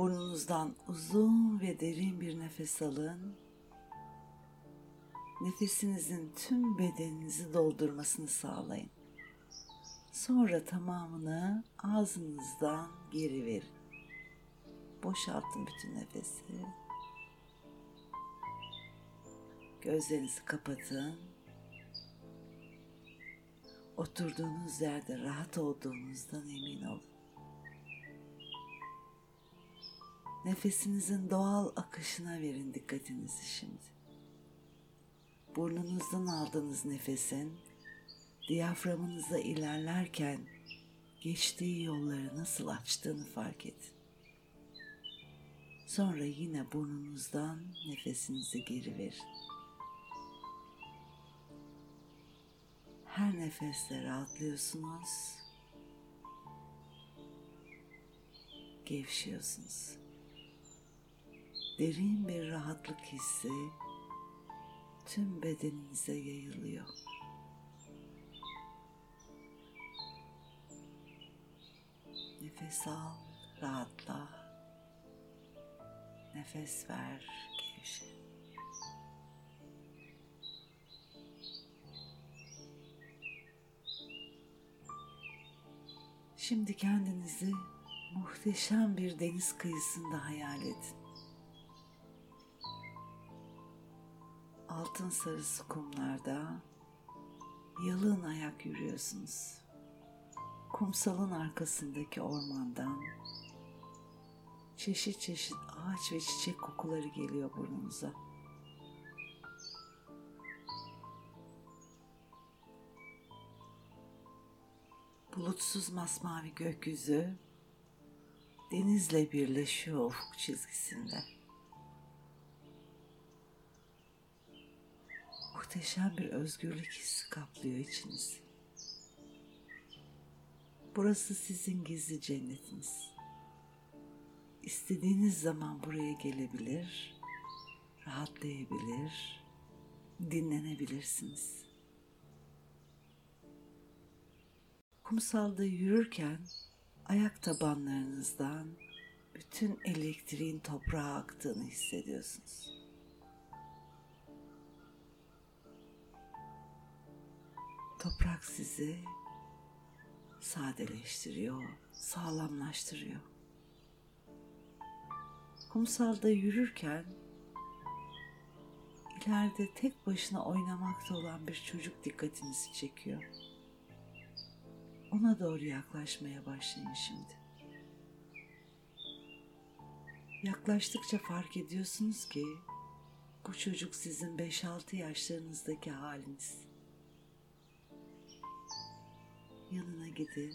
Burnunuzdan uzun ve derin bir nefes alın. Nefesinizin tüm bedeninizi doldurmasını sağlayın. Sonra tamamını ağzınızdan geri verin. Boşaltın bütün nefesi. Gözlerinizi kapatın. Oturduğunuz yerde rahat olduğunuzdan emin olun. Nefesinizin doğal akışına verin dikkatinizi şimdi. Burnunuzdan aldığınız nefesin diyaframınıza ilerlerken geçtiği yolları nasıl açtığını fark edin. Sonra yine burnunuzdan nefesinizi geri verin. Her nefeste rahatlıyorsunuz. Gevşiyorsunuz. Derin bir rahatlık hissi tüm bedeninize yayılıyor. Nefes al, rahatla. Nefes ver, gevşe. Şimdi kendinizi muhteşem bir deniz kıyısında hayal edin. Altın sarısı kumlarda yalın ayak yürüyorsunuz. Kumsalın arkasındaki ormandan çeşit çeşit ağaç ve çiçek kokuları geliyor burnunuza. Bulutsuz masmavi gökyüzü denizle birleşiyor ufuk çizgisinde. Muhteşem bir özgürlük hissi kaplıyor içinizi. Burası sizin gizli cennetiniz. İstediğiniz zaman buraya gelebilir, rahatlayabilir, dinlenebilirsiniz. Kumsalda yürürken ayak tabanlarınızdan bütün elektriğin toprağa aktığını hissediyorsunuz. Toprak sizi sadeleştiriyor, sağlamlaştırıyor. Kumsalda yürürken ileride tek başına oynamakta olan bir çocuk dikkatinizi çekiyor. Ona doğru yaklaşmaya başlayın şimdi. Yaklaştıkça fark ediyorsunuz ki bu çocuk sizin 5-6 yaşlarınızdaki haliniz. Yanına gidin.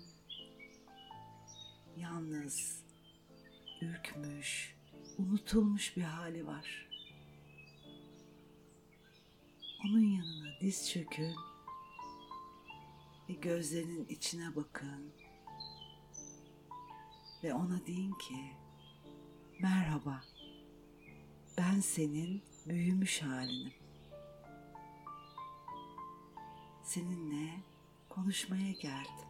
Yalnız, ürkmüş, unutulmuş bir hali var. Onun yanına diz çökün ve gözlerinin içine bakın ve ona deyin ki merhaba ben senin büyümüş halinim. Seninle konuşmaya geldim.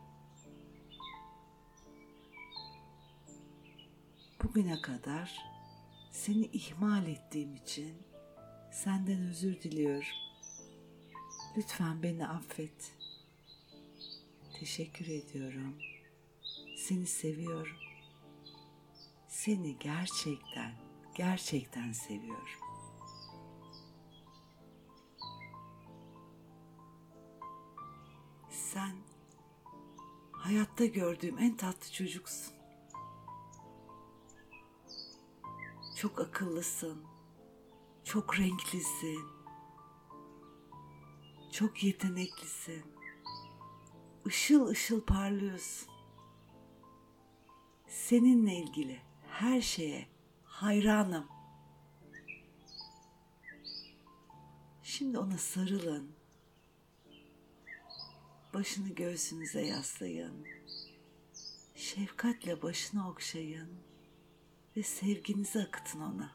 Bugüne kadar seni ihmal ettiğim için senden özür diliyorum. Lütfen beni affet. Teşekkür ediyorum. Seni seviyorum. Seni gerçekten, gerçekten seviyorum. Sen hayatta gördüğüm en tatlı çocuksun. Çok akıllısın. Çok renklisin. Çok yeteneklisin. Işıl ışıl parlıyorsun. Seninle ilgili her şeye hayranım. Şimdi ona sarılın. Başını göğsünüze yaslayın. Şefkatle başını okşayın ve sevginizi akıtın ona.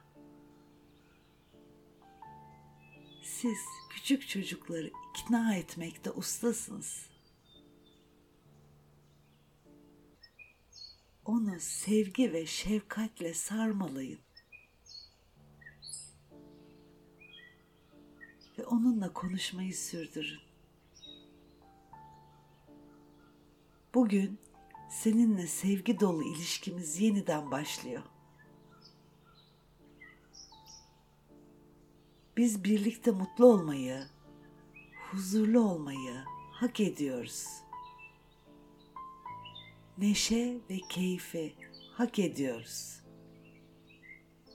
Siz küçük çocukları ikna etmekte ustasınız. Onu sevgi ve şefkatle sarmalayın. Ve onunla konuşmayı sürdürün. Bugün seninle sevgi dolu ilişkimiz yeniden başlıyor. Biz birlikte mutlu olmayı, huzurlu olmayı hak ediyoruz. Neşe ve keyfi hak ediyoruz.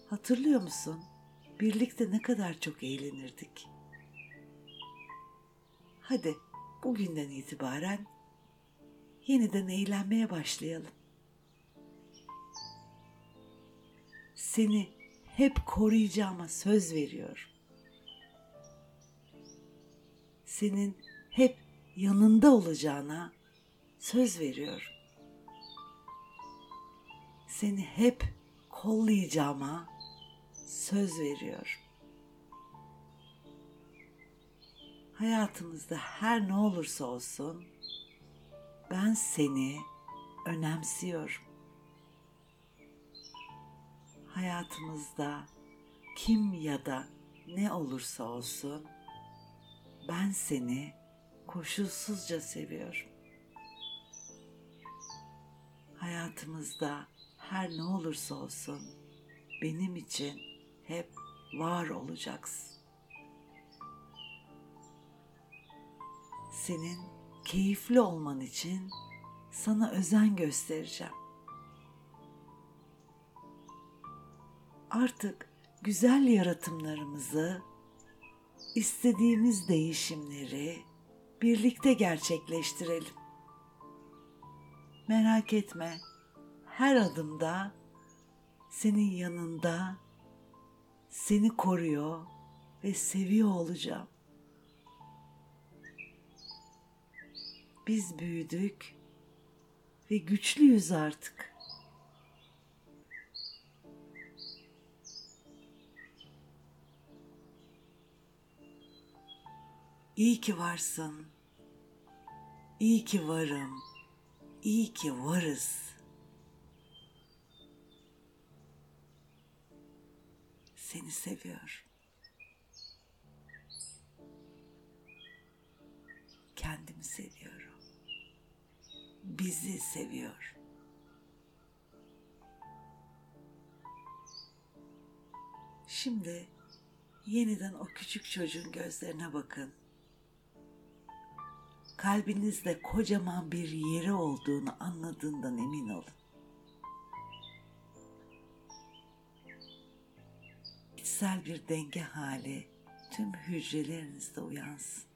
Hatırlıyor musun? Birlikte ne kadar çok eğlenirdik. Hadi bugünden itibaren yeniden eğlenmeye başlayalım. Seni hep koruyacağıma söz veriyorum. Senin hep yanında olacağına söz veriyorum. Seni hep kollayacağıma söz veriyorum. Hayatımızda her ne olursa olsun ben seni önemsiyorum. Hayatımızda kim ya da ne olursa olsun ben seni koşulsuzca seviyorum. Hayatımızda her ne olursa olsun benim için hep var olacaksın. Senin keyifli olman için sana özen göstereceğim. Artık güzel yaratımlarımızı, istediğimiz değişimleri birlikte gerçekleştirelim. Merak etme, her adımda senin yanında seni koruyor ve seviyor olacağım. Biz büyüdük ve güçlüyüz artık. İyi ki varsın. İyi ki varım. İyi ki varız. Seni seviyorum. Kendimi seviyorum. Bizi seviyorum. Şimdi yeniden o küçük çocuğun gözlerine bakın. Kalbinizde kocaman bir yeri olduğunu anladığından emin olun. İçsel bir denge hali tüm hücrelerinizde uyansın.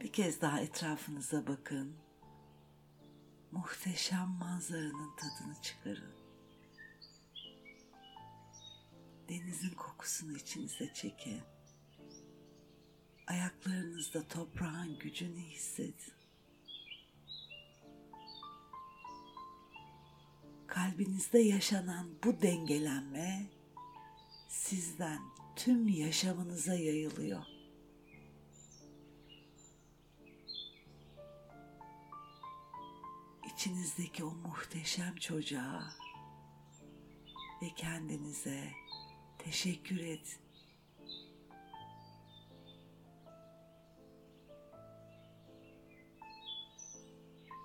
Bir kez daha etrafınıza bakın. Muhteşem manzaranın tadını çıkarın. Denizin kokusunu içinize çekin. Ayaklarınızda toprağın gücünü hissedin. Kalbinizde yaşanan bu dengelenme sizden tüm yaşamınıza yayılıyor. İçinizdeki o muhteşem çocuğa ve kendinize teşekkür edin.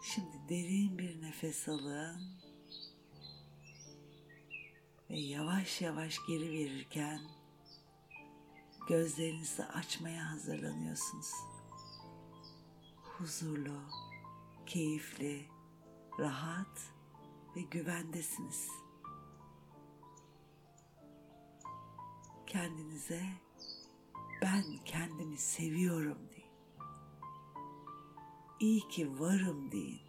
Şimdi derin bir nefes alın ve yavaş yavaş geri verirken gözlerinizi açmaya hazırlanıyorsunuz. Huzurlu, keyifli, rahat ve güvendesiniz. Kendinize ben kendimi seviyorum deyin. İyi ki varım deyin.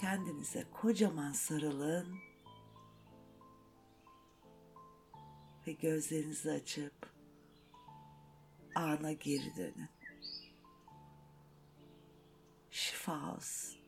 Kendinize kocaman sarılın ve gözlerinizi açıp ana geri dönün. Şifa olsun.